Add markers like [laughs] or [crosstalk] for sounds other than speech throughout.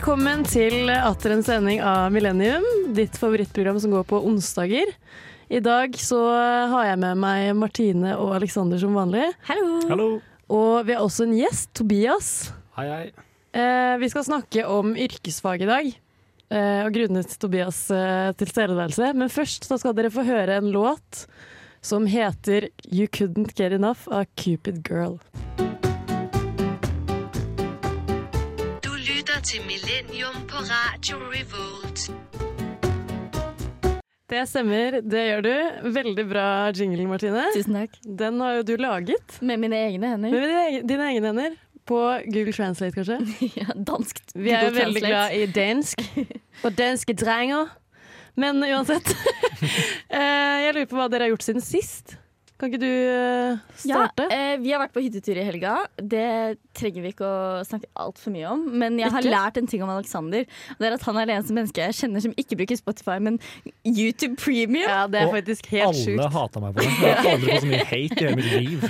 Velkommen til atter en sending av Millennium, ditt favorittprogram som går på onsdager. I dag så har jeg med meg Martine og Alexander som vanlig. Hallo. Hallo. Og vi har også en gjest, Tobias. Hei, hei. Eh, vi skal snakke om yrkesfag i dag, eh, og grunnet Tobias eh, tilstedeværelse. Men først så skal dere få høre en låt som heter You Couldn't Get Enough av Cupid Girl. Til Millennium på Radio Revolt. Det stemmer, det gjør du. Veldig bra jingle, Martine. Tusen takk. Den har jo du laget Med mine egne hender. med dine egne- dine egne hender. På Google Translate, kanskje. [laughs] Ja, dansk. Vi er jo veldig glad i dansk [laughs] og danske drenger. Men uansett. [laughs] eh, jeg lurer på hva dere har gjort siden sist. Kan ikke du eh, starte? Ja, eh, vi har vært på hyttetur i helga. Det trenger vi ikke å snakke altfor mye om. Men jeg har Ikke? lært en ting om Alexander. Det er at han er det eneste mennesket jeg kjenner som ikke bruker Spotify, men YouTube Premium. ja, det er Og faktisk helt Alle sjukt. hata meg for det. Jeg har aldri fått så mye hate i hele mitt liv.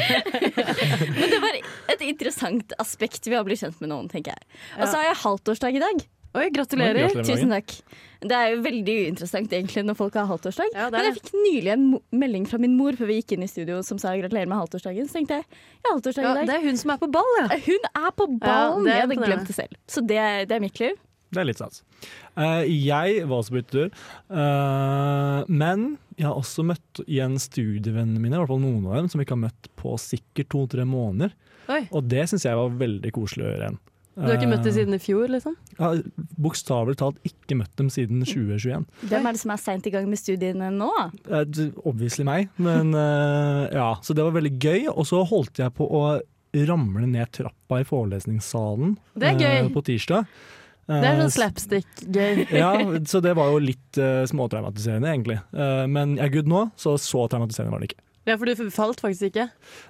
[laughs] Men det var et interessant aspekt ved å bli kjent med noen, tenker jeg. Og så har jeg halvtårsdag i dag. Oi, gratulerer. Gratulerer Tusen takk. Det er jo veldig uinteressant egentlig når folk har halvtårsdag. Ja, Men jeg fikk nylig en melding fra min mor før vi gikk inn i studio som sa gratulerer med halvtårsdagen. Så tenkte jeg jeg har halvtårsdag i dag. det er hun som er på ball, ja. Hun er på ballen! det er jeg hadde glemt det selv. Så det, det er mitt liv. Det er litt sats. Uh, jeg var også på hyttetur, Uh, men jeg har også møtt igjen studievennene mine, i hvert fall noen av dem, som vi ikke har møtt på sikkert to-tre måneder. Oi. Og det syns jeg var veldig koselig å gjøre igjen. Du har ikke møtt dem Eh, siden i fjor, liksom? Ja, bokstavelig talt ikke møtt dem siden 2021. Hvem er det som er seint i gang med studiene nå? Eh, Obviously meg, men [laughs] eh, ja. Så det var veldig gøy. Og så holdt jeg på å ramle ned trappa i forelesningssalen Det er gøy. eh, på tirsdag. Det er Eh, sånn slapstick-gøy. [laughs] Ja, så det var jo litt uh, småtraumatiserende, egentlig. Eh, men jeg er good nå, så så traumatiserende var det ikke. Ja, for du falt faktisk ikke.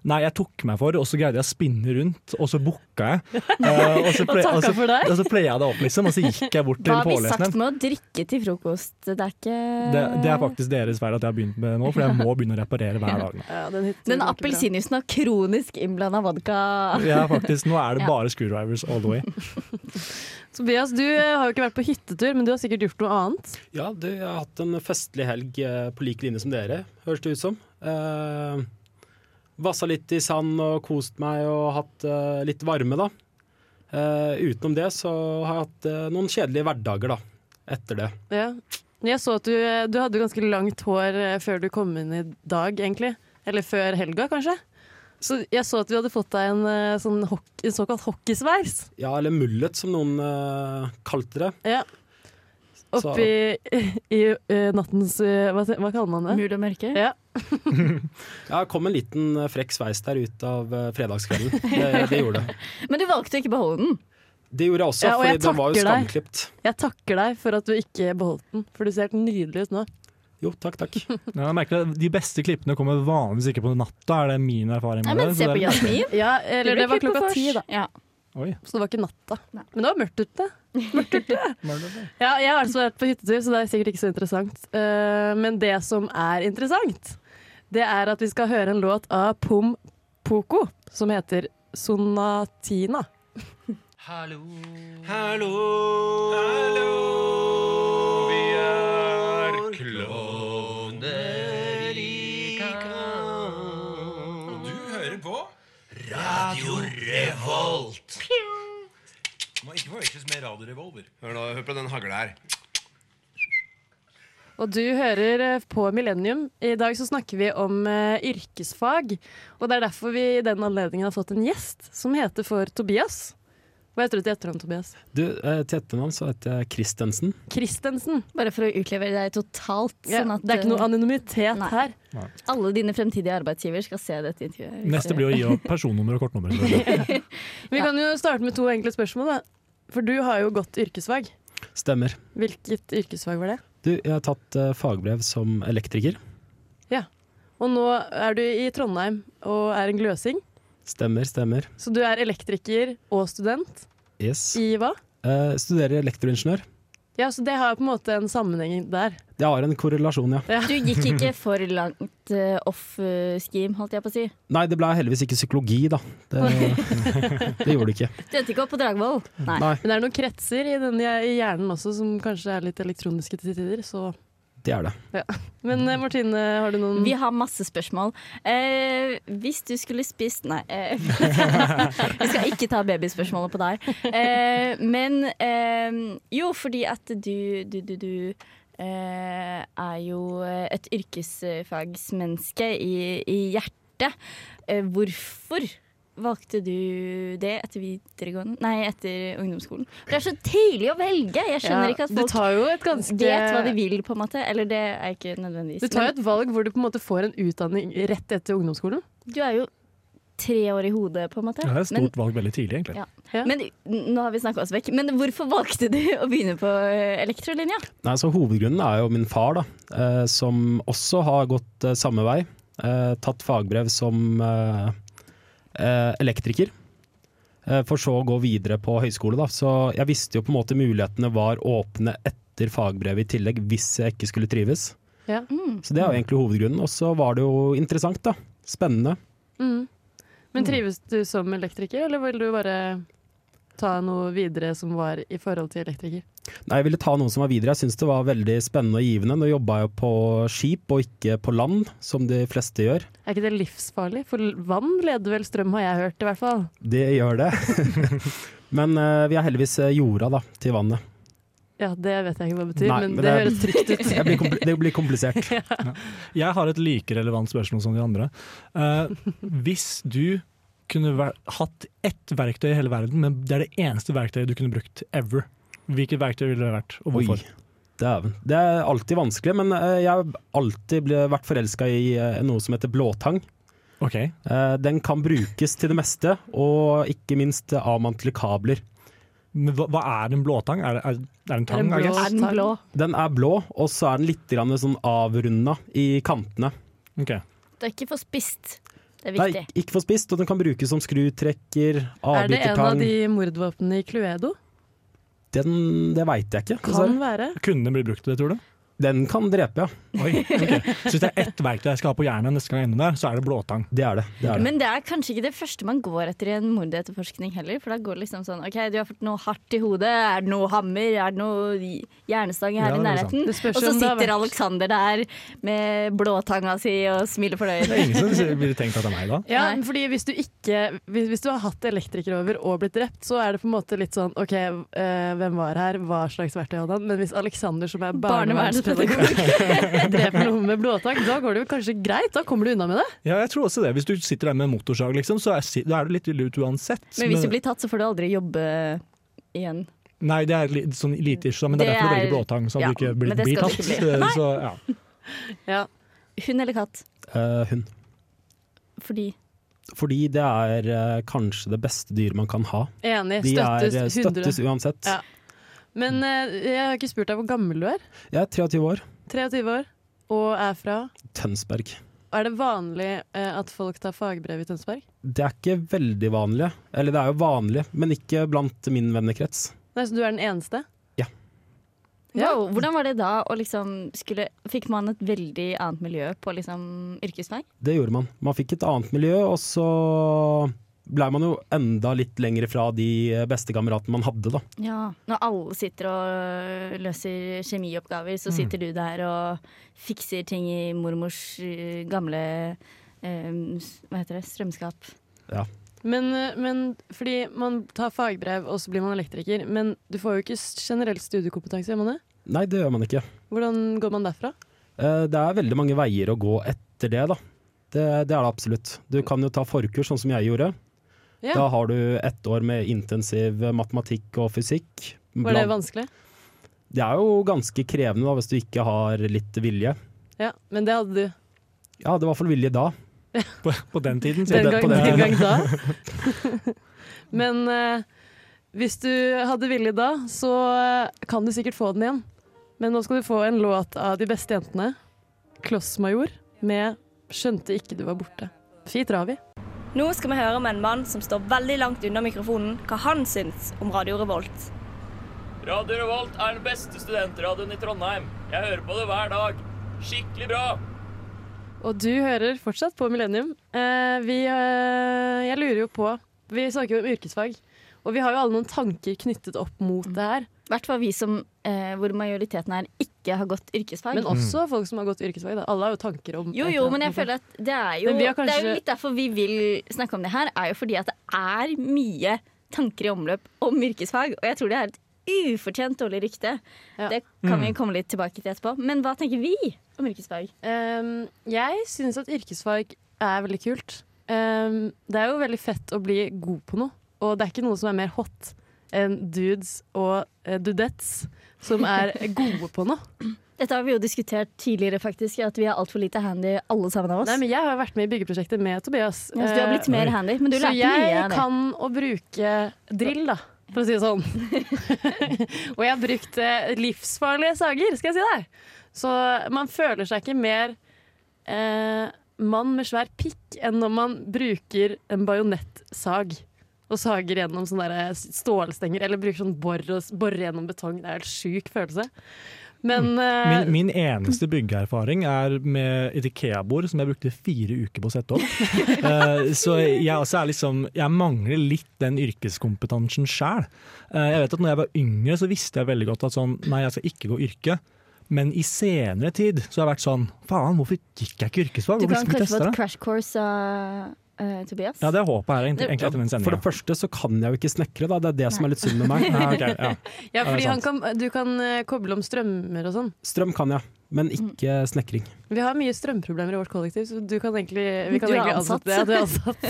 Nei, jeg tok meg for, og så greide jeg å spinne rundt, og så booka jeg. [laughs] Uh, og, så Og play, og, så, for deg. og så playa jeg det opp, liksom, og så gikk jeg bort til Hva har vi sagt med å drikke til frokost? Det er ikke Det, det er faktisk deres feil at jeg har begynt med det nå, for jeg må begynne å reparere hver dag. [laughs] Ja, den Den har kronisk innblanda vodka. Er faktisk, nå er det [laughs] bare screwdrivers all the way. Tobias, du eh, har jo ikke vært på hyttetur, men du har sikkert gjort noe annet. Ja, du, jeg har hatt en festlig helg eh, på lik linje som dere, høres det ut som. Eh, Vassa litt i sand og kost meg og hatt eh, litt varme, da. Eh, utenom det så har jeg hatt eh, noen kjedelige hverdager, da. Etter det. Ja. Jeg så at du, du hadde ganske langt hår før du kom inn i dag, egentlig. Eller før helga, kanskje. Så jeg så at du hadde fått deg en, sånn en såkalt hockeysveis. Ja, eller mullet, som noen kalte det. Ja. Oppi [laughs] i, eh, nattens uh, hva, hva kaller man det? Mul og mørke. Ja. [laughs] Ja, kom en liten frekk sveis der ut av fredagskvelden. Det, det gjorde det. [laughs] Men du valgte å ikke beholde den. Det gjorde jeg også, Ja, og for den var jo skamklipt. deg. Jeg takker deg for at du ikke beholdt den, for du ser helt nydelig ut nå. Jo, takk, takk. Ja, jeg merker det. De beste klippene kommer vanligvis ikke på natta, er det min erfaring Nei, ja, men det. se på er- Jasmin. Ja, eller det, det var klokka ti, da. Ja. Oi. Så det var ikke natta. Nei. Men det var mørkt ute. Mørkt ute. [laughs] Ja, jeg har altså vært på hyttetur, så det er sikkert ikke så interessant. Uh, men det som er interessant, det er at vi skal høre en låt av Pom Poko som heter Sonatina. [laughs] Hallo. Hallo. Hallo. Vi er klovner i kamp. Og du hører på Radio Revolt. Må ikke forveksles med Radio Hør nå, hør på den hagla her. Og du hører eh, på Millennium. I dag så snakker vi om eh, yrkesfag. Og det er derfor vi i den anledningen har fått en gjest som heter for Tobias. Hva heter du til etternavn, Tobias? Du, eh, til etternavn så heter jeg Christensen. Kristensen. Bare for å utlevere deg totalt. Ja, Sånn at det er ikke noe anonymitet Nei. her. Nei. alle dine fremtidige arbeidsgiver skal se dette intervjuet. Neste blir å gi opp personnummer og kortnummer. [laughs] Vi kan jo starte med to enkle spørsmål. Da. For du har jo gått yrkesfag. Stemmer. Hvilket yrkesfag var det? Du, jeg har tatt uh, fagbrev som elektriker. Ja. Og nå er du i Trondheim og er en gløsing. Stemmer, stemmer. Så du er elektriker og student Yes. i hva? Uh, studerer elektroingeniør. Ja, så det har på en måte en sammenheng der. Det har en korrelasjon, ja. Du gikk ikke for langt uh, off eh, scheme, holdt jeg på å si. Nei, det ble heldigvis ikke psykologi, da. Det, [laughs] det gjorde det ikke. Du endte ikke opp på Dragvoll? Nei. Nei, Men det er noen kretser i, den, i hjernen også som kanskje er litt elektroniske til tider. Så. Det er det. Men eh, Martine, har du noen Vi har masse spørsmål. Eh, hvis du skulle spist Nei. Eh, [laughs] vi skal ikke ta babyspørsmålet på deg. Eh, men eh, jo, fordi at du, du, du, du eh, er jo et yrkesfagsmenneske i, i hjertet. Eh, hvorfor valgte du det etter videregående Nei, etter ungdomsskolen? Det er så tidlig å velge! Jeg skjønner Ja, ikke at folk tar jo et ganske vet hva de vil, på en måte. Eller det er ikke nødvendigvis. Du tar jo et valg hvor du på en måte får en utdanning rett etter ungdomsskolen. du er jo tre år i hodet, på en måte. Ja, det er et Men- stort valg veldig tidlig, egentlig. Ja. Ja. Men nå har vi snakka oss vekk. Men hvorfor valgte du å begynne på eh, elektrolinja? Nei, så Hovedgrunnen er jo min far, da, eh, som også har gått eh, samme vei. Eh, tatt fagbrev som elektriker. Eh, for så å gå videre på høyskole. Da. Så jeg visste jo på en måte mulighetene var åpne etter fagbrevet i tillegg, hvis jeg ikke skulle trives. Ja. Mm. Så det er jo egentlig hovedgrunnen. Og så var det jo interessant, da. Spennende. Mm. Men trives du som elektriker, eller vil du bare ta noe videre som var i forhold til elektriker? Nei, jeg ville ta noe som var videre. Jeg syns det var veldig spennende og givende. Nå jobba jeg på skip og ikke på land, som de fleste gjør. Er ikke det livsfarlig? For vann leder vel strøm, har jeg hørt i hvert fall. Det gjør det. [laughs] Men uh, vi har heldigvis eh, jorda da, til vannet. Ja, det vet jeg ikke hva det betyr, Nei, men, men det, det- høres trygt ut. [laughs] Det blir, det blir komplisert. [laughs] Jeg har et like relevant spørsmål som de andre. Uh, hvis du kunne hatt ett verktøy i hele verden, men det er det eneste verktøyet du kunne brukt ever, hvilket verktøy ville det vært, og Oi, hvorfor? dæven. Det er alltid vanskelig, men eh, jeg har alltid vært forelska i eh, noe som heter blåtang. Ok, Eh, Den kan brukes til det meste, og ikke minst avmantle kabler. men hva, hva er en blåtang? Er er, er en tang? Er det blå- Er den blå? Den er blå, og så er den litt sånn avrunda i kantene. Okay. Det er ikke for spist. Det er Nei, ikke for spist, og den kan brukes som skrutrekker, Er det en av de mordvåpnene i Cluedo? Den, det veit jeg ikke. Kan være. Kunne den bli brukt til det, tror du? Den kan drepe, ja. Oi, okay. Så hvis det er ett verktøy jeg skal ha på hjernen neste gang jeg er inne der, så er det blåtang. Det er det. det, er det. Men det er kanskje ikke det første man går etter i en mordetterforskning heller. For da går det liksom sånn OK, du har fått noe hardt i hodet. Er det noe hammer? Er det noe jernstang her Ja, i nærheten? Og så det sitter vært- Alexander der med blåtanga si og smiler Det fornøyd. er ingen som ville tenkt at det er meg da. Ja, Nei. fordi hvis du ikke hvis, hvis du har hatt elektriker over og blitt drept, så er det på en måte litt sånn OK, øh, hvem var her? Hva slags verktøy hadde han? Men hvis Alexander, som er barnevernspedagog, [laughs] dreper noen med blåtang, da går det jo kanskje greit? Da kommer du unna med det? Ja, jeg tror også det. Hvis du sitter der med motorsag, liksom, så er, da er det litt ille ut uansett. Men hvis du blir tatt, så får du aldri jobbe igjen. Nei, det er litt sånn lite ish, men det er derfor du er- velger blåtang, så ja, du ikke blir, blir tatt. bli. [laughs] Så, ja. Ja. Hund eller katt? Uh, hund. Fordi Fordi det er uh, kanskje det beste dyret man kan ha. Enig. De er, Støttes eh, 100. støttes uansett. Ja. Men eh, jeg har ikke spurt deg hvor gammel du er. Jeg er 23 år. 23 år. Og er fra Tønsberg. Er det vanlig eh, at folk tar fagbrev i Tønsberg? Det er ikke veldig vanlig. Eller det er jo vanlig, men ikke blant min vennekrets. Nei, Så du er den eneste? Ja. Ja. Wow, hvordan var det da å liksom skulle Fikk man et veldig annet miljø på liksom yrkesfag? Det gjorde man. Man fikk et annet miljø, og så blei man jo enda litt lenger fra de bestekameratene man hadde, da. Ja. Når alle sitter og løser kjemioppgaver, så sitter du der og fikser ting i mormors eh, gamle eh, Hva heter det? Strømskap. Men, eh, men fordi man tar fagbrev, og så blir man elektriker. Men du får jo ikke generell studiekompetanse, gjør man det? Nei, det gjør man ikke. Hvordan går man derfra? Eh, Det er veldig mange veier å gå etter det, da. Det, det er det absolutt. Du kan jo ta forkurs, sånn som jeg gjorde. Ja. Da har du ett år med intensiv matematikk og fysikk. Var det vanskelig? det er jo ganske krevende da, hvis du ikke har litt vilje. Ja, men det hadde du Ja, det var fall vilje da. [laughs] På, på den tiden. sier den gang, på den den gang da. [laughs] men eh, hvis du hadde vilje da, så eh, kan du sikkert få den igjen. Men nå skal du få en låt av de beste jentene. Klossmajor med 'Skjønte ikke du var borte'. Fint Ravi. Nå skal vi høre med en mann som står veldig langt unna mikrofonen, hva han syns om Radio Revolt. Radio Revolt er den beste studentradioen i Trondheim. Jeg hører på det hver dag. Skikkelig bra. Og du hører fortsatt på Millennium. Eh, vi, eh, jeg lurer jo på Vi snakker jo om yrkesfag, og vi har jo alle noen tanker knyttet opp mot det her. I hvert fall vi som, eh, hvor majoriteten her ikke har gått yrkesfag. Men også folk som har gått yrkesfag. Da. Alle har jo tanker om Jo, jo, men jeg føler at det er jo, kanskje... det er jo litt derfor vi vil snakke om det her, er jo fordi at det er mye tanker i omløp om yrkesfag, og jeg tror det er et ufortjent dårlig rykte. Ja. Det kan Mm. vi komme litt tilbake til etterpå. Men hva tenker vi om yrkesfag? Um, jeg syns at yrkesfag er veldig kult. Um, det er jo veldig fett å bli god på noe, og det er ikke noe som er mer hot dudes og uh, dudettes som er gode på noe. [clears throat] Dette har vi jo diskutert tidligere, faktisk, at vi er altfor lite handy alle sammen av oss. Nei, men jeg har vært med i byggeprosjektet med Tobias. Ja, så du har blitt Uh, mer handy, men du så lærte mye jeg av det. kan å bruke drill, da, for å si det sånn. [laughs] og jeg har brukt eh, livsfarlige sager, skal jeg si deg. Så man føler seg ikke mer eh, mann med svær pikk enn når man bruker en bajonettsag og sager gjennom sånne stålstenger, eller bruker sånn bor og borer gjennom betong. Det er en helt sjuk følelse. Men uh, Min, min eneste byggeerfaring er med et Ikea-bord som jeg brukte fire uker på å sette opp. uh, [laughs] så jeg, også er liksom, jeg mangler litt den yrkeskompetansen sjøl. jeg vet at når jeg var yngre, så visste jeg veldig godt at sånn, nei, jeg skal ikke gå yrke. Men i senere tid så har jeg vært sånn Faen, hvorfor gikk jeg ikke yrkesfag? Du kan kanskje få et crash course av eh, Tobias? Ja, det håpet jeg egentlig, egentlig etter den For det første så kan jeg jo ikke snekre, da. det er det som er litt synd med meg. [laughs] Ja, okay, ja. [laughs] ja, fordi han kan, du kan eh, koble om strømmer og sånn. Strøm kan jeg, men ikke snekring. Vi har mye strømproblemer i vårt kollektiv, så du kan egentlig, vi kan Du er egentlig ansatt. ansette. Ja, du er ansatt.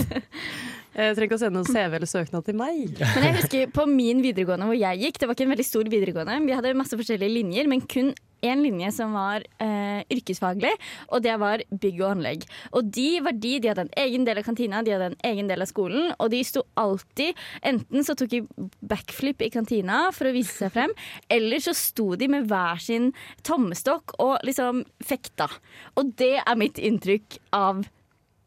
Jeg [laughs] trenger ikke å sende noen CV eller søknad til meg. Men jeg husker på min videregående hvor jeg gikk, det var ikke en veldig stor videregående, vi hadde masse forskjellige linjer, men kun én linje som var eh, yrkesfaglig, og det var bygg og anlegg. Og de var de, de hadde en egen del av kantina, de hadde en egen del av skolen, og de sto alltid Enten så tok de backflip i kantina for å vise seg frem, eller så sto de med hver sin tommestokk og liksom fekta. Og det er mitt inntrykk av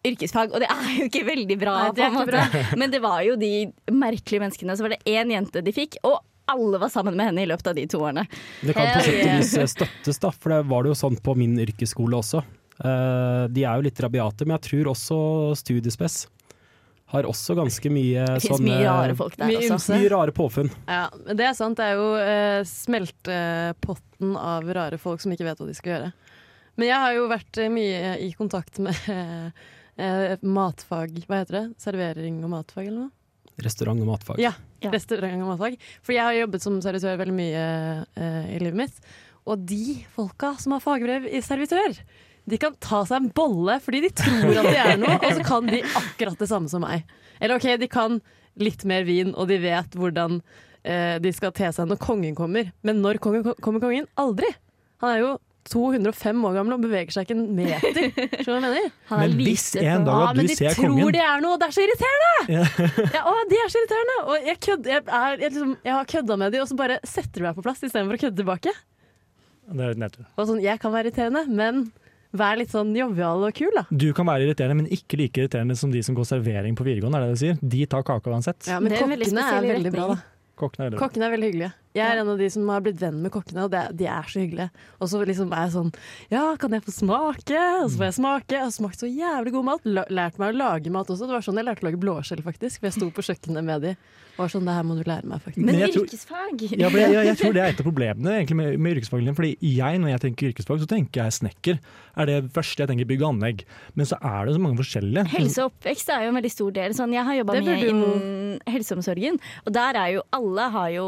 yrkesfag, og det er jo ikke veldig bra, Nei, det ikke bra. Men det var jo de merkelige menneskene. Så var det én jente de fikk, og alle var sammen med henne i løpet av de to årene. Det kan på sett og vis eh, støttes, da, for det var det jo sånn på min yrkesskole også. Eh, de er jo litt rabiate, men jeg tror også Studiespes har også ganske mye Det finnes sånne mye rare folk der mye også. Mye rare påfunn. Ja, det er sant. Det er jo eh, smeltepotten av rare folk som ikke vet hva de skal gjøre. Men jeg har jo vært eh, mye i kontakt med eh, matfag, hva heter det? Servering og matfag eller noe? Restaurant og matfag. Ja, Ja. restaurant og matfag. For jeg har jobbet som servitør veldig mye uh, i livet mitt. Og de folka som har fagbrev i servitør, de kan ta seg en bolle fordi de tror at de er noe, og så kan de akkurat det samme som meg. Eller ok, de kan litt mer vin, og de vet hvordan uh, de skal te seg når kongen kommer. Men når kongen, kommer kongen? Aldri! Han er jo 205 år gammel og beveger seg ikke en meter. Skjønner du hva jeg mener? [laughs] Er Men hvis en dag Ja, at men du de ser tror kongen de er noe, det er så irriterende! Ja, [laughs] å, de er så irriterende! Og jeg, kødder, jeg, er, jeg, liksom, jeg har kødda med de, og så bare setter du meg på plass istedenfor å kødde tilbake. Det er nettopp. Og sånn, jeg kan være irriterende, men vær litt sånn jovial og kul, da. Du kan være irriterende, men ikke like irriterende som de som går servering på videregående. er det det du sier? De tar kake uansett. Ja, men Det er veldig er veldig bra, da. Kokkene er veldig. Kokkene er veldig hyggelige. Jeg er en av de som har blitt venn med kokkene, og det, de er så hyggelige. Og så liksom er jeg sånn Ja, kan jeg få smake? Og så får jeg smake. Jeg har smakt så jævlig god mat. Lært meg å lage mat også. Det var sånn jeg lærte å lage blåskjell, faktisk. For jeg sto på kjøkkenet med de. Og var sånn Det her må du lære meg, faktisk. Men Men jeg tror- yrkesfag Ja, jeg, jeg, jeg tror det er et av [laughs] problemene egentlig med, med yrkesfaglinjen. Fordi jeg, når jeg tenker yrkesfag, så tenker jeg snekker. Er det første jeg tenker bygg og anlegg. Men så er det så mange forskjellige. Helse og oppvekst er jo en veldig stor del. Sånn, jeg har jobba mye innen helseomsorgen, og der er jo alle har jo,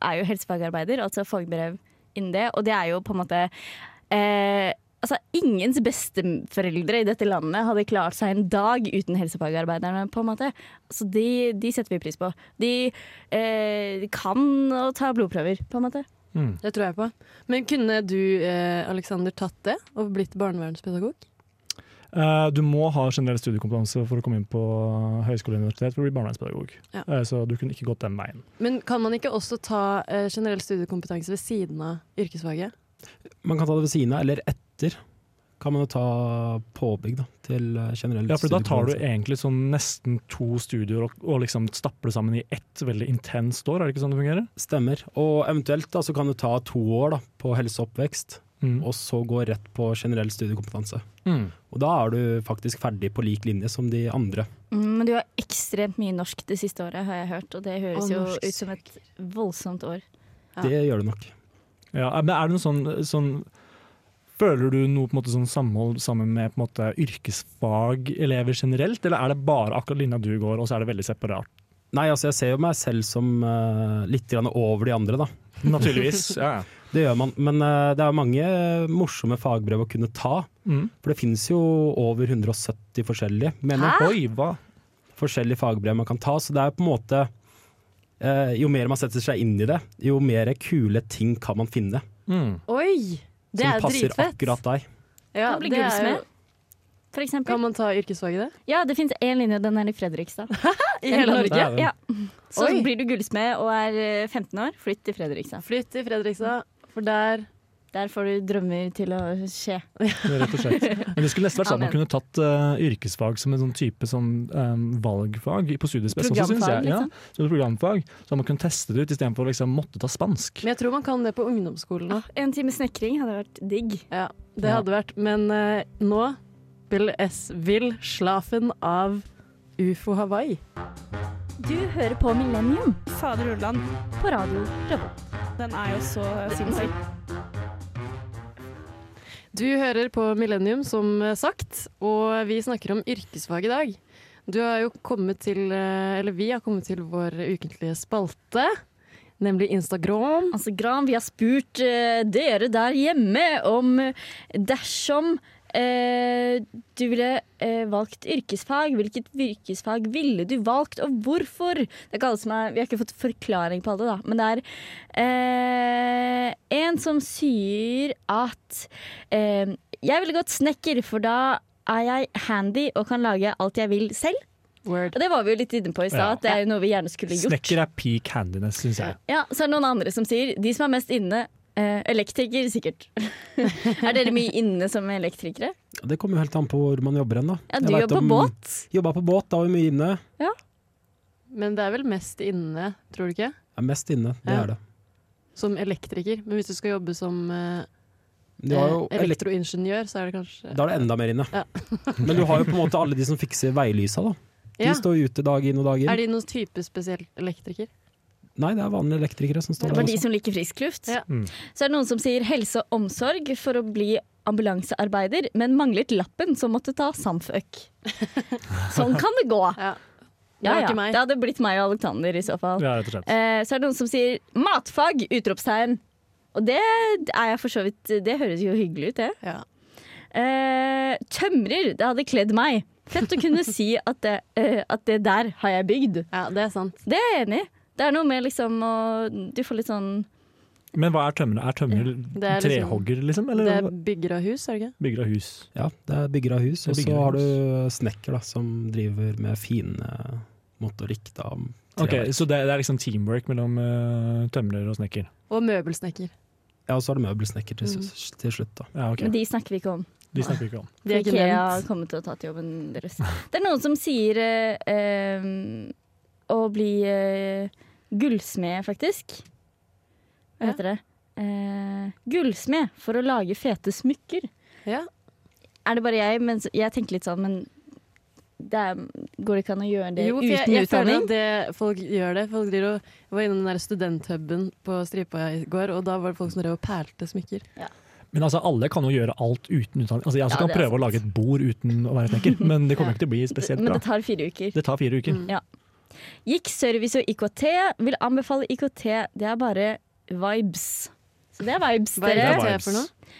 er jo helsefagarbeider, altså fagbrev innen det. Og det er jo på en måte eh, Altså, ingens besteforeldre i dette landet hadde klart seg en dag uten helsefagarbeiderne, på en måte. Så de, de setter vi pris på. De eh, kan å ta blodprøver, på en måte. Mm. Det tror jeg på. Men kunne du, eh, Alexander, tatt det og blitt barnevernspedagog? Eh, du må ha generell studiekompetanse for å komme inn på høyskole og universitet for å bli barnevernspedagog. Ja. Eh, så du kunne ikke gått den veien. Men kan man ikke også ta eh, generell studiekompetanse ved siden av yrkesfaget? Man kan ta det ved siden av eller etter. kan man jo ta påbygg da, til generell generell Ja, for da tar du egentlig sånn nesten to studier og, og liksom stapper sammen i ett veldig intenst år, er det ikke sånn det fungerer? Stemmer. Og eventuelt da, så kan du ta to år da, på helse og oppvekst, Mm. og så gå rett på generell studiekompetanse. Mm. Og da er du faktisk ferdig på lik linje som de andre. Mm, Men du har ekstremt mye norsk det siste året, har jeg hørt. Og det høres Og jo norsk ut som et voldsomt år. Ja. Det gjør du nok. Ja, men er det noe sånn, sånn Føler du noe på en måte sånn samhold sammen med på en måte yrkesfagelever generelt, eller er det bare akkurat linja du går, og så er det veldig separat? Nei, altså jeg ser jo meg selv som uh, litt grann over de andre, da. Naturligvis. ja, ja. Det gjør man. Men eh, det er mange morsomme fagbrev å kunne ta. Mm. For det finnes jo over 170 forskjellige, mener. Oi, hva? forskjellige fagbrev man kan ta. Så det er på en måte eh, Jo mer man setter seg inn i det, jo mer kule ting kan man finne. Mm. Oi! Det som er passer dritfett. akkurat deg. Ja, Kan det er jo- for. Kan man ta yrkesfag i det? Ja, det finnes én linje, den er i Fredrikstad. [laughs] I hele Norge? Ja. Så Oi. blir du gullsmed og er eh, 15 år, flytt til Fredrikstad. Flytt til Fredrikstad, for der Der får du drømmer til å skje. Rett og slett. Men det skulle nesten vært sånn at man kunne tatt uh, yrkesfag som en sånn type sånn, um, valgfag på studiespes. også, Programfag, jeg. Ja, liksom. som et programfag, så man kunne teste det ut istedenfor å liksom måtte ta spansk. Men jeg tror man kan det på ungdomsskolen òg. En time snekring hadde vært digg. Ja, det Ja. hadde vært. Men uh, nå vil S vil slafen av UFO Hawaii. Du hører på Millennium Fader Ulland, på radio Revolt. Den er jo så sinnssyk. Du hører på Millennium, som sagt, og vi snakker om yrkesfag i dag. Du har jo kommet til, eh, eller vi har kommet til vår ukentlige spalte, nemlig Instagram. Instagram. Vi har spurt eh, dere der hjemme om eh, dersom eh, du ville eh, valgt yrkesfag, hvilket yrkesfag ville du valgt, og hvorfor? Det er ikke alle som er, vi har ikke fått forklaring på alle, da, men det er eh, en som sier at eh, jeg ville gått snekker, for da er jeg handy og kan lage alt jeg vil selv. Word. Og det var vi jo litt inne på i stad, Ja. at det er noe vi gjerne skulle gjort. Snekker er peak handiness, syns jeg. Ja, så er det noen andre som sier de som er mest inne eh, Elektriker, sikkert. [laughs] er dere mye inne som elektrikere? Det kommer jo helt an på hvor man jobber hen, da. Ja, du jobber på båt. Jobba på båt, da var vi mye inne. Men det er vel mest inne, tror du ikke? Er mest inne, det Ja. er det. Som elektriker. Men hvis du skal jobbe som uh, jo eh, elektroingeniør, så er det kanskje da er det enda mer inne. Ja. [laughs] Men du har jo på en måte alle de som fikser veilysa, da. De Ja. står ute dag inn og dag inn. Er de noen type spesiell elektriker? Nei, det er vanlige elektrikere som Det var der de som liker frisk luft. Ja. Mm. Så er det noen som sier helse og omsorg for å bli ambulansearbeider, men manglet lappen som måtte ta samføk. [laughs] sånn kan det gå. Ja. Det Ja, ja. Det hadde blitt meg og Alexander i så fall. Ja. Eh, så er det noen som sier matfag! Utropstegn. Og det er jeg for så vidt Det høres jo hyggelig ut, det. Ja. Eh, tømrer, det hadde kledd meg. Fett å kunne [laughs] si at det, eh, at det der har jeg bygd. ja, det er sant. Det er jeg enig i. Det er noe med liksom å Du får litt sånn Men hva er tømrer? Er tømrer er liksom- trehogger, liksom? Eller Det er bygger av hus, er det ikke? bygger av hus? Ja, det er bygger av hus. Og så har du snekker da, som driver med fine motorikk. da, om Ok. Så det, det er liksom teamwork mellom uh, tømrer og snekker? Og møbelsnekker. Ja, og så har du møbelsnekker til, Mm. til slutt, da. Ja, okay. Men de snakker vi ikke om. De snakker vi ikke om. De ikke Ikea kommer til å ta til jobben deres. Det er noen som sier uh, um, å bli eh, gullsmed, faktisk. Hva Ja. heter det? Eh, gullsmed for å lage fete smykker. Ja. Er det bare jeg? Men jeg tenker litt sånn, men det er, går det ikke an å gjøre det Jo, uten jeg, jeg utdanning? at det, folk gjør det. Folk driver og, jeg var innom den der studenthuben på Stripa i går, og da var det folk som drev og perlte smykker. Men altså, alle kan jo gjøre alt uten utdanning. Altså, jeg også Ja, kan prøve sant. å lage et bord uten å være snekker, men det kommer [laughs] ikke til å bli spesielt bra. Men det tar fire uker. Det tar fire uker. Mm. Gikk service og IKT. Vil anbefale IKT. Det er bare vibes. Så det er vibes, er dere. Det er det for noe?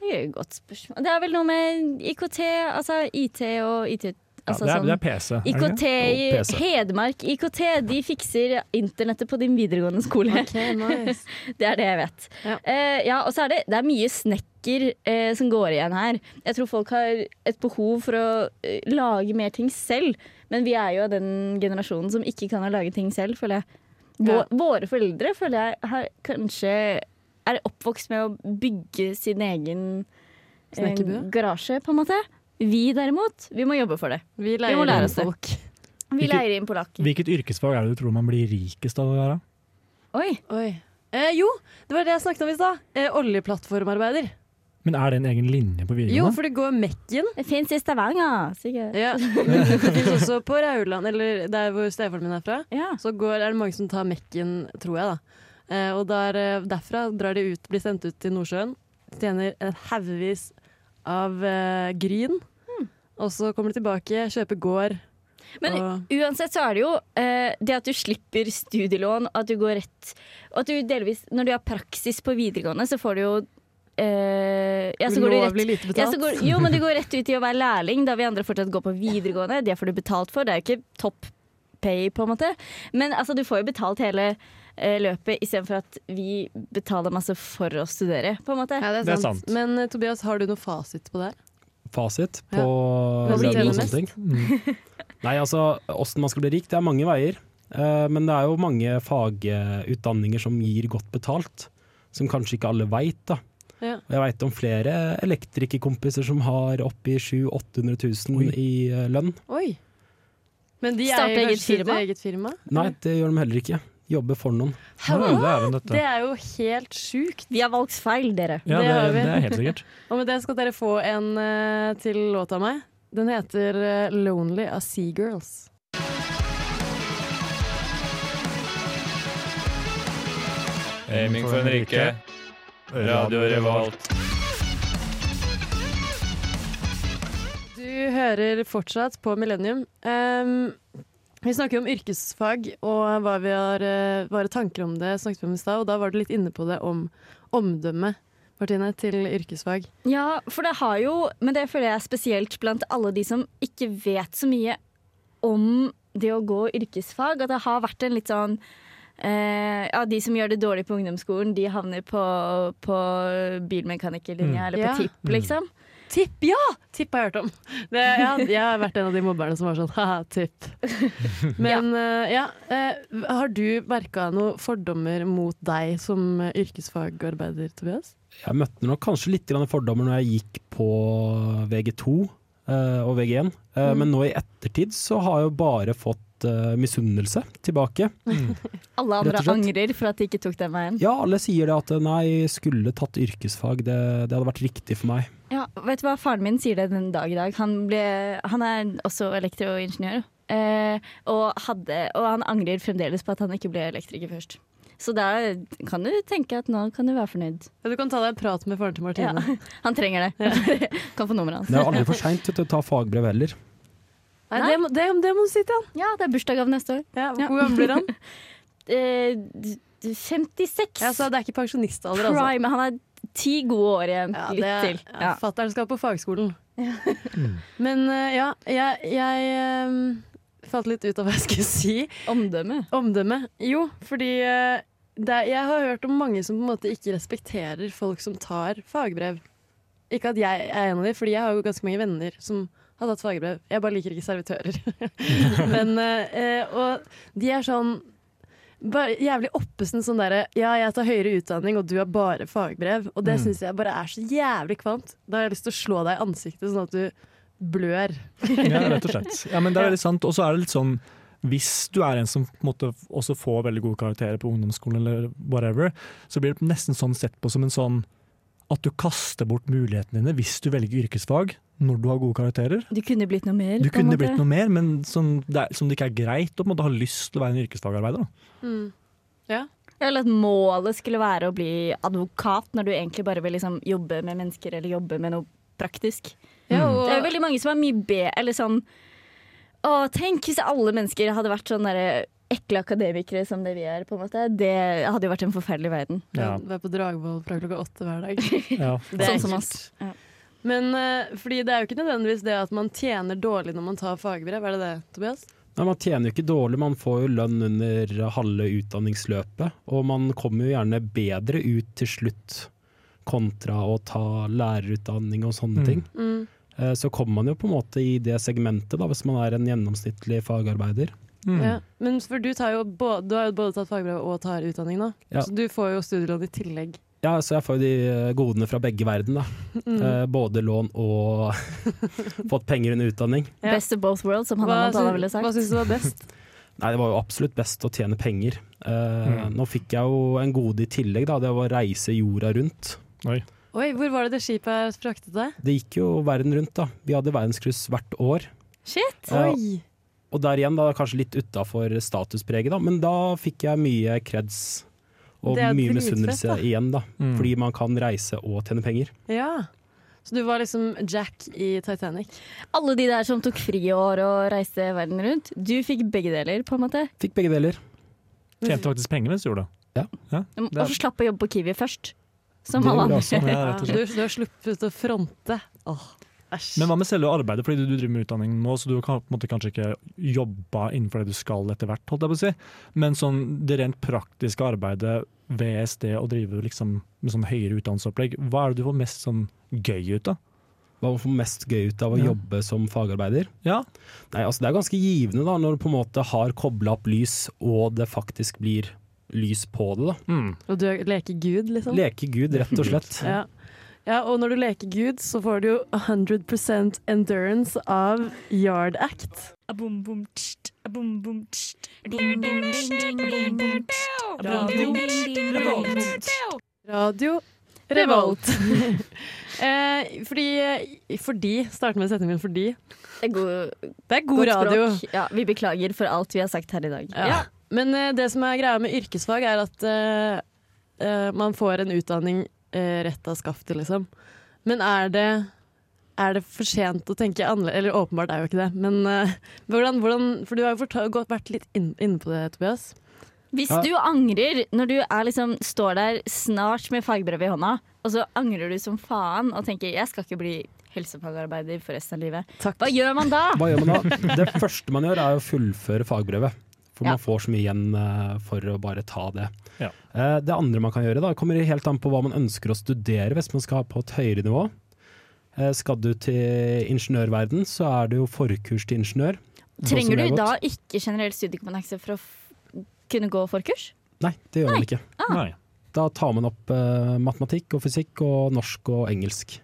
Det er et godt spørsmål. Det er vel noe med IKT, altså IT og IT Ja, altså det, er, sånn. det er PC. IKT i Hedmark IKT, de fikser internettet på din videregående skole. Okay, nice. [laughs] Det er det jeg vet. Ja. Uh, ja, og så er det, det er mye snekker uh, som går igjen her. Jeg tror folk har et behov for å uh, lage mer ting selv. Men vi er jo av den generasjonen som ikke kan ha lage ting selv, føler jeg. Vå, Våre foreldre føler jeg har kanskje er oppvokst med å bygge sin egen eh, garasje, på en måte. Vi derimot, vi må jobbe for det. Vi Vi må lære oss det. folk. Vi leier inn polakker. Hvilket yrkesfag er det du tror man blir rikest av å være? Oi. Oi. Eh, jo, det var det jeg snakket om i stad. Eh, oljeplattformarbeider. Men er det en egen linje på videregående? Jo, for det går Mekken. Det fins i Stavanger, sikkert. Ja. [laughs] Det fins også på Rauland, eller der hvor stefaren min er fra. Ja. Så går, er det mange som tar Mekken, tror jeg. da. Eh, og der, eh, derfra drar de ut, blir sendt ut til Nordsjøen. Tjener en haugevis av uh, gryn. Og så kommer de tilbake, kjøper gård. Men og, uansett så er det jo uh, det at du slipper studielån, at du går rett Og at du delvis Når du har praksis på videregående, så får du jo eh, ja, så går du rett, ulovlig lite ja, så betalt. går, jo, men du går rett ut i å være lærling, da vi andre fortsatt går på videregående. Det får du betalt for. Det er jo ikke topp pay, på en måte. Men altså, du får jo betalt hele uh, løpet istedenfor at vi betaler masse for å studere, på en måte. ja, det er Det er sant. sant. Men eh, Tobias, har du noe fasit på det her? Fasit på ja. lønn og sånne ting. Mm. Nei, altså, åssen man skal bli rik, det er mange veier. Uh, men det er jo mange fagutdanninger som gir godt betalt, som kanskje ikke alle veit, da. Ja. Og jeg veit om flere elektrikerkompiser som har oppi 700 000-800 000 Oi. i eh, lønn. Oi. Men de Starte eier eget kanskje sitt eget firma? Nei, det gjør de heller ikke. Jobber for noen. Ja, det er dette. Det er jo helt sjukt. Vi har valgt feil, dere. Ja, det det, det er helt sikkert. [laughs] Og med det skal dere få en uh, til låt av meg. Den heter uh, 'Lonely' av Seagirls. Aiming for en rike. Radio Revolt. Du hører fortsatt på Millennium. Um, vi snakker om yrkesfag og hva vi har, eh, våre tanker om det. snakket vi om i stad, og Da var du litt inne på det om omdømme Martine, til yrkesfag. Ja, for det har jo Men det føler jeg er spesielt blant alle de som ikke vet så mye om det å gå yrkesfag. At det har vært en litt sånn eh, Ja, de som gjør det dårlig på ungdomsskolen, de havner på, på bilmekanikerlinja Mm. eller på Ja. tipp, liksom. Tipp, ja! Tipp har jeg hørt om. Det, ja, jeg har vært en av de mobberne som var sånn haha, tipp. [laughs] Men eh, ja, uh, har du merka noen fordommer mot deg som eh, yrkesfagarbeider, Tobias? Jeg møtte nok kanskje litt grann fordommer når jeg gikk på VG2 uh, og VG1, eh, Mm. men nå i ettertid så har jeg jo bare fått eh, misunnelse tilbake. [laughs] Alle andre angrer for at de ikke tok den veien. Ja, alle sier det at eh, nei, skulle tatt yrkesfag, det, det hadde vært riktig for meg. Ja, vet du hva, Faren min sier det den dag i dag. Han, ble, han er også elektroingeniør. Uh, og, hadde, og han angrer fremdeles på at han ikke ble elektriker først. Så da kan du tenke at nå kan du være fornøyd. Ja, du kan ta deg en prat med faren til Ja, [laughs] han trenger det. [laughs] kan få nummeret hans. Det er aldri for seint til å ta fagbrev heller. Nei, det, må- det, det må du si til han. Ja, det er bursdagsgave neste år. Ja, Ja. Hvor gammel blir han? [laughs] Eh, d- d- 56. Ja, så det er ikke pensjonistalder, altså. Prime. Han er ti gode år igjen. Ja, Litt det, til. Ja. Ja. Fatter'n skal på fagskolen. [laughs] Men uh, ja, jeg, jeg um, falt litt ut av hva jeg skulle si. Omdømme. Omdømme. Jo, fordi uh, det, er- jeg har hørt om mange som på en måte ikke respekterer folk som tar fagbrev. Ikke at jeg er en av dem, fordi jeg har jo ganske mange venner som har tatt fagbrev. Jeg bare liker ikke servitører. [laughs] Men, eh, eh, og de er sånn bare jævlig oppesen sånn derre Ja, jeg tar høyere utdanning, og du har bare fagbrev. Og det Mm. syns jeg bare er så jævlig kvalmt. Da har jeg lyst til å slå deg i ansiktet sånn at du blør. [laughs] Ja, rett og slett. Ja, men det er veldig sant. Og så er det litt sånn hvis du er en som på en måte også får veldig gode karakterer på ungdomsskolen, eller whatever, så blir det nesten sånn sett på som en sånn at du kaster bort mulighetene dine hvis du velger yrkesfag når du har gode karakterer. Du kunne blitt noe mer. Du kunne måte. blitt noe mer, men som det, er, som det ikke er greit å på en måte ha lyst til å være en yrkesfagarbeider. Mm. Ja. Eller at målet skulle være å bli advokat, når du egentlig bare vil liksom jobbe med mennesker eller jobbe med noe praktisk. Ja, Mm. og, Det er veldig mange som er mye B, Eller sånn Å, tenk hvis alle mennesker hadde vært sånn derre ekle akademikere som det vi er, på en måte. Det hadde jo vært en forferdelig verden. ja. Være på Dragvoll fra klokka åtte hver dag. [laughs] Ja. [laughs] Det er Sånn som oss. Ja. Men eh, fordi det er jo ikke nødvendigvis det at man tjener dårlig når man tar fagbrev, er det det, Tobias? Nei, Man tjener jo ikke dårlig, man får jo lønn under halve utdanningsløpet. Og man kommer jo gjerne bedre ut til slutt, kontra å ta lærerutdanning og sånne Mm. ting. Mm. Eh, Så kommer man jo på en måte i det segmentet, da, hvis man er en gjennomsnittlig fagarbeider. Mm. Ja. Men for du, tar jo både, du har jo både tatt fagbrev og tar utdanning nå, Ja. så du får jo studielån i tillegg. Ja, så jeg får jo de eh, godene fra begge verden, da. [laughs] Mm. Eh, både lån og [laughs] fått penger under utdanning. Ja. Best of both worlds, som Hva, Hannah ville sagt. hva syns du var best? [laughs] Nei, det var jo absolutt best å tjene penger. Eh, Mm. Nå fikk jeg jo en gode i tillegg, da. Det var å reise jorda rundt. Oi. Oi, hvor var det det skipet fraktet deg? Det gikk jo verden rundt, da. Vi hadde verdenskryss hvert år. Shit! Eh, Oi! Og der igjen, da kanskje litt utafor statuspreget, da. Men da fikk jeg mye creds og mye misunnelse igjen, da. Mm. Fordi man kan reise og tjene penger. Ja. Så du var liksom Jack i Titanic? Alle de der som tok friår og reiste verden rundt, du fikk begge deler, på en måte. Fikk begge deler. Tjente faktisk penger mens du gjorde det. Ja. Det er- så slapp å jobbe på Kiwi først. Som alle andre. også. Ja, Ja, og du, du har sluppet å fronte. Åh, æsj. Men hva med selve arbeidet, fordi du, du driver med utdanning nå, så du måte kanskje ikke jobba innenfor det du skal etter hvert, holdt jeg på å si. Men sånn, det rent praktiske arbeidet ved SD å drive liksom, med sånn høyere utdannelsesopplegg, hva er det du får mest sånn gøy ut av? Hva man får mest gøy ut av å Ja. jobbe som fagarbeider? Ja, Nei, altså Det er ganske givende da, når du på en måte har kobla opp lys, og det faktisk blir lys på det. da. mm. Og du leker Gud, liksom? Leker Gud, rett og slett. Ja. Ja, og når du leker Gud, så får du jo 100 endurance av Yard Act. Radio Revolt. eh, fordi, fordi Start med setningen 'fordi'. Det er god, Det er god radio. språk. Ja, vi beklager for alt vi har sagt her i dag. Ja. Men eh, det som er greia med yrkesfag, er at eh, eh, man får en utdanning eh, rett av skaftet, liksom. Men er det, er det for sent å tenke annerledes? Eller åpenbart er jo ikke det, men uh, hvordan, hvordan For du har jo gått- vært litt inn- inne på det, Tobias. Hvis Ja. du angrer når du er liksom, står der snart med fagbrevet i hånda, og så angrer du som faen og tenker 'jeg skal ikke bli helsefagarbeider for resten av livet', Takk. hva gjør man da? Hva gjør man da? Det første man gjør, er å fullføre fagbrevet. For Ja. man får så mye igjen eh, for å bare ta det. Ja. Eh, Det andre man kan gjøre, da, kommer helt an på hva man ønsker å studere hvis man skal på et høyere nivå. Eh, Skal du til ingeniørverden, så er det jo forkurs til ingeniør. Trenger du da ikke generell studiekompetanse for å f kunne gå forkurs? Nei, det gjør man ikke. Ah. Nei. Da tar man opp uh, matematikk og fysikk og norsk og engelsk.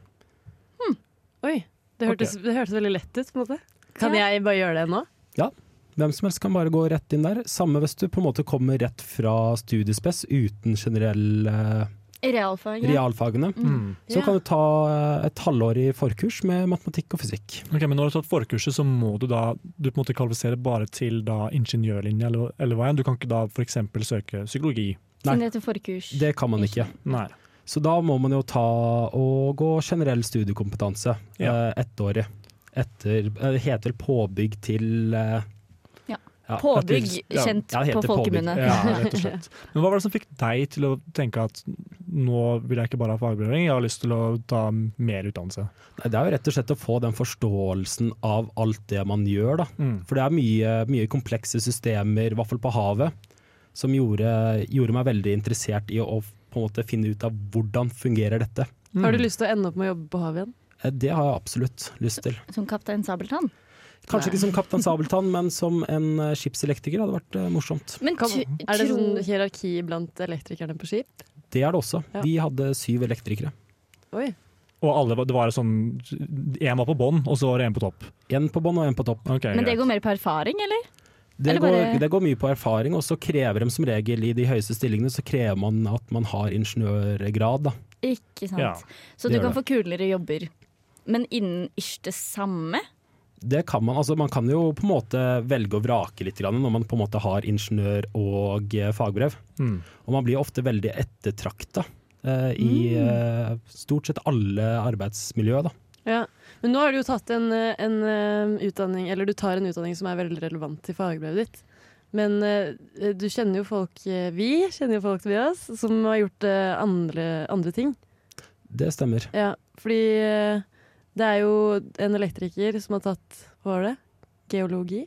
Oi, det hørtes, det hørtes veldig lett ut, på en måte. Kan Ja. jeg bare gjøre det nå? Hvem som helst kan bare gå rett inn der. Samme hvis du på en måte kommer rett fra studiespes uten generell eh, Realfag? realfagene. Mm. Så Ja. kan du ta eh, et halvår i forkurs med matematikk og fysikk. Ok, men når du har tatt forkurset, så må du da du på en måte kvalifisere bare til da ingeniørlinje, eller, eller hva enn? Du kan ikke da f.eks. søke psykologi? Nei, det heter forkurs. Det kan man ikke. Nei. Så da må man jo ta og gå generell studiekompetanse. Ja. eh, Ettårig. Etter Det heter påbygg til Ja. Påbygg, ja, kjent ja, det på folkemunne. Ja, rett og [laughs] slett. Men hva var det som fikk deg til å tenke at nå vil jeg ikke bare ha fagbreving, jeg har lyst til å ta mer utdannelse? Nei, Det er jo rett og slett å få den forståelsen av alt det man gjør, da. Mm. For det er mye, mye komplekse systemer, i hvert fall på havet, som gjorde, gjorde meg veldig interessert i å på en måte finne ut av hvordan fungerer dette. Mm. Har du lyst til å ende opp med å jobbe på havet igjen? Eh, Det har jeg absolutt lyst til. Som Kaptein Sabeltann. Kanskje ikke som Kaptein Sabeltann, men som en eh, skipselektriker hadde vært eh, morsomt. Men Kan, er det sånn hierarki blant elektrikerne på skip? Det er det også. Ja. Vi hadde syv elektrikere. Oi. Og alle, det var sånn Én var på bånn, og så var det én på topp. Én på bånn og én på topp. Okay, Men det greit. går mer på erfaring, eller? Det Eller går, bare- det går mye på erfaring, og så krever de som regel i de høyeste stillingene så krever man at man har ingeniørgrad. Da. Ikke sant. Ja, Så du kan kan få kulere jobber. Men innen ish det samme? Det kan man, altså man kan jo på en måte velge å vrake litt grann når man på en måte har ingeniør og eh, fagbrev. Mm. Og man blir ofte veldig ettertrakta eh, i eh, stort sett alle arbeidsmiljøer. Da. Ja. Men nå har du jo tatt en, eh, en eh, utdanning, eller du tar en utdanning som er veldig relevant til fagbrevet ditt. Men eh, du kjenner jo folk, vi kjenner jo folk Tobias, som har gjort eh, andre, andre ting. Det stemmer. Ja, fordi eh, det er jo en elektriker som har tatt, hva var det? Geologi?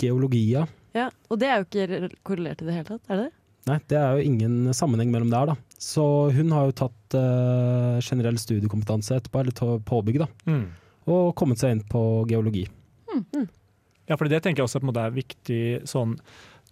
Geologi, Ja, ja. og det er jo ikke korrelert i det hele tatt, er det det? Nei, det er jo ingen sammenheng mellom det her, da. Så hun har jo tatt uh, generell studiekompetanse etterpå, eller påbygg, da. Mm. Og kommet seg inn på geologi. Ja, for det tenker jeg også på en måte er viktig sånn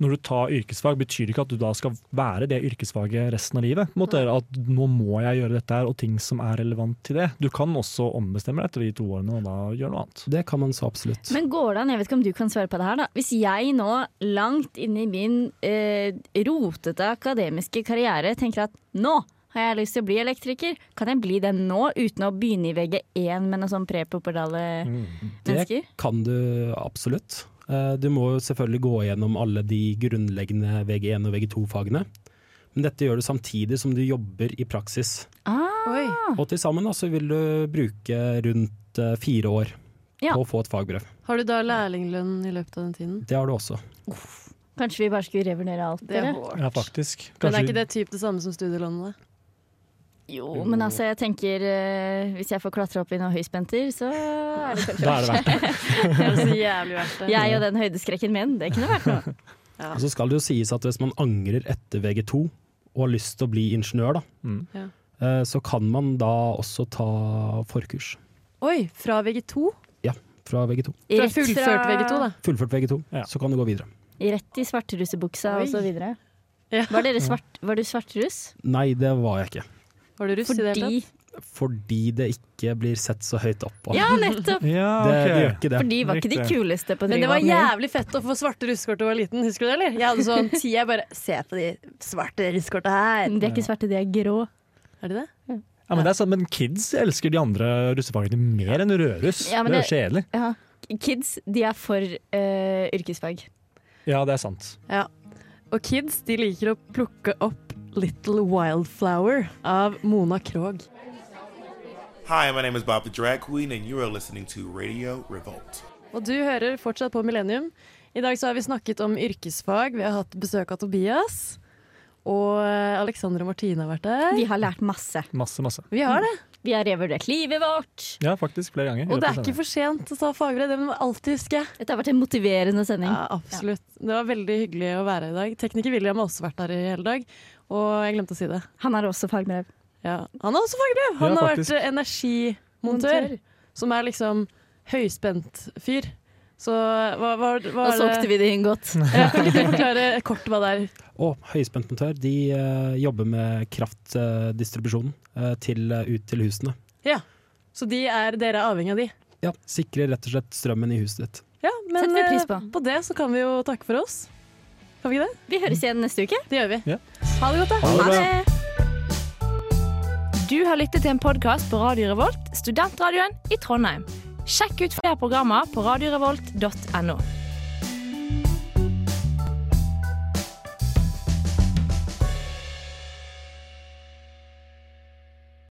når du tar yrkesfag, betyr det ikke at du da skal være det yrkesfaget resten av livet. På en måte, at nå må jeg gjøre dette her, og ting som er relevant til det. Du kan også ombestemme deg etter de to årene og da gjøre noe annet. Det kan man så absolutt. Men går det an, jeg vet ikke om du kan svare på det her da Hvis jeg nå, langt inn i min eh, rotete akademiske karriere, tenker at nå har jeg lyst til å bli elektriker, kan jeg bli det nå uten å begynne i VG1 med noen sånn prepoperdale Det mennesker? kan du absolutt. Eh, Du må selvfølgelig gå gjennom alle de grunnleggende VG1 og VG2-fagene. Men dette gjør du samtidig som du jobber i praksis. Ah, Oi. Og til sammen så vil du bruke rundt eh, fire år Ja. på å få et fagbrev. Har du da lærlinglønn i løpet av den tiden? Det har du også. kanskje vi bare skulle revurdere alt, Det er dere? Ja, faktisk. Men er ikke det typ det samme som studielånene? Jo, men altså, jeg tenker eh, hvis jeg får klatre opp i noen høyspenter, så er det kanskje Da er det verdt det. Det er så jævlig verdt det. Jeg og den høydeskrekken min, det kunne vært noe. [laughs] Og så skal det jo sies at hvis man angrer etter VG2 og har lyst til å bli ingeniør, da, Mm. Ja. eh, så kan man da også ta forkurs Oi, fra VG2? fra VG2. Fra Rett fullført VG2, da. Fullført VG2, Ja. så kan du gå videre. Rett i svarterusebuksa Oi. og så videre. Ja. Var, dere svart, var du svartruss? Nei, det var jeg ikke. Var du russ i det hele Fordi tatt? Fordi det ikke blir sett så høyt opp. Ja, nettopp! [laughs] Ja, det, ok. det gjør ikke det. For de var ikke de kuleste på Men det var jævlig fett å få svarte russekort da jeg var liten. Husker du det, eller? Jeg hadde sånn ti, jeg bare Se på de svarte russekorta her. De er ikke svarte, de er grå. Er de det? Ja, men, det er sant, men kids elsker de andre russefagene mer enn rødruss. Ja, men det er jo kjedelig. Ja. Kids, de er for uh, yrkesfag. Ja, det er sant. Ja. Og kids de liker å plukke opp Little Wildflower av Mona Krogh. Hi, my name is Bob the Drag Queen, and you are listening to Radio Revolt. Og du hører fortsatt på Millennium. I dag så har vi snakket om yrkesfag. Vi har hatt besøk av Tobias. Og eh, Alexander og Martine har vært der. Vi har lært masse. Masse, masse. Vi har det. Vi har revurdert livet vårt. Ja, faktisk flere ganger. Og det er ikke for sent å ta fagbrev. Det må man alltid huske. Dette har vært en motiverende sending. Ja, absolutt. Det var veldig hyggelig å være her i dag. Tekniker William har også vært her i hele dag. Og jeg glemte å si det. Han har også fagbrev. Ja. Han har også fagbrev! Han Ja, har vært energimontør, energimontør. Som er liksom høyspent fyr. Så hva, hva, hva er solgte vi det inn godt. [laughs] ja, Kan ikke du forklare kort hva det er? Oh, høyspentmontør de uh, jobber med kraftdistribusjonen uh, uh, ut til husene. Ja, Så de er, dere er avhengig av de? Ja, Sikrer rett og slett strømmen i huset ditt. Ja, men på. på det så kan vi jo takke for oss. Kan vi ikke det? Vi høres igjen neste uke. Det gjør vi. Ja. Ha det godt, da. Ha det bra. Du har lyttet til en podkast på Radio Revolt, studentradioen i Trondheim. Sjekk ut flere programmer på radiorevolt.no.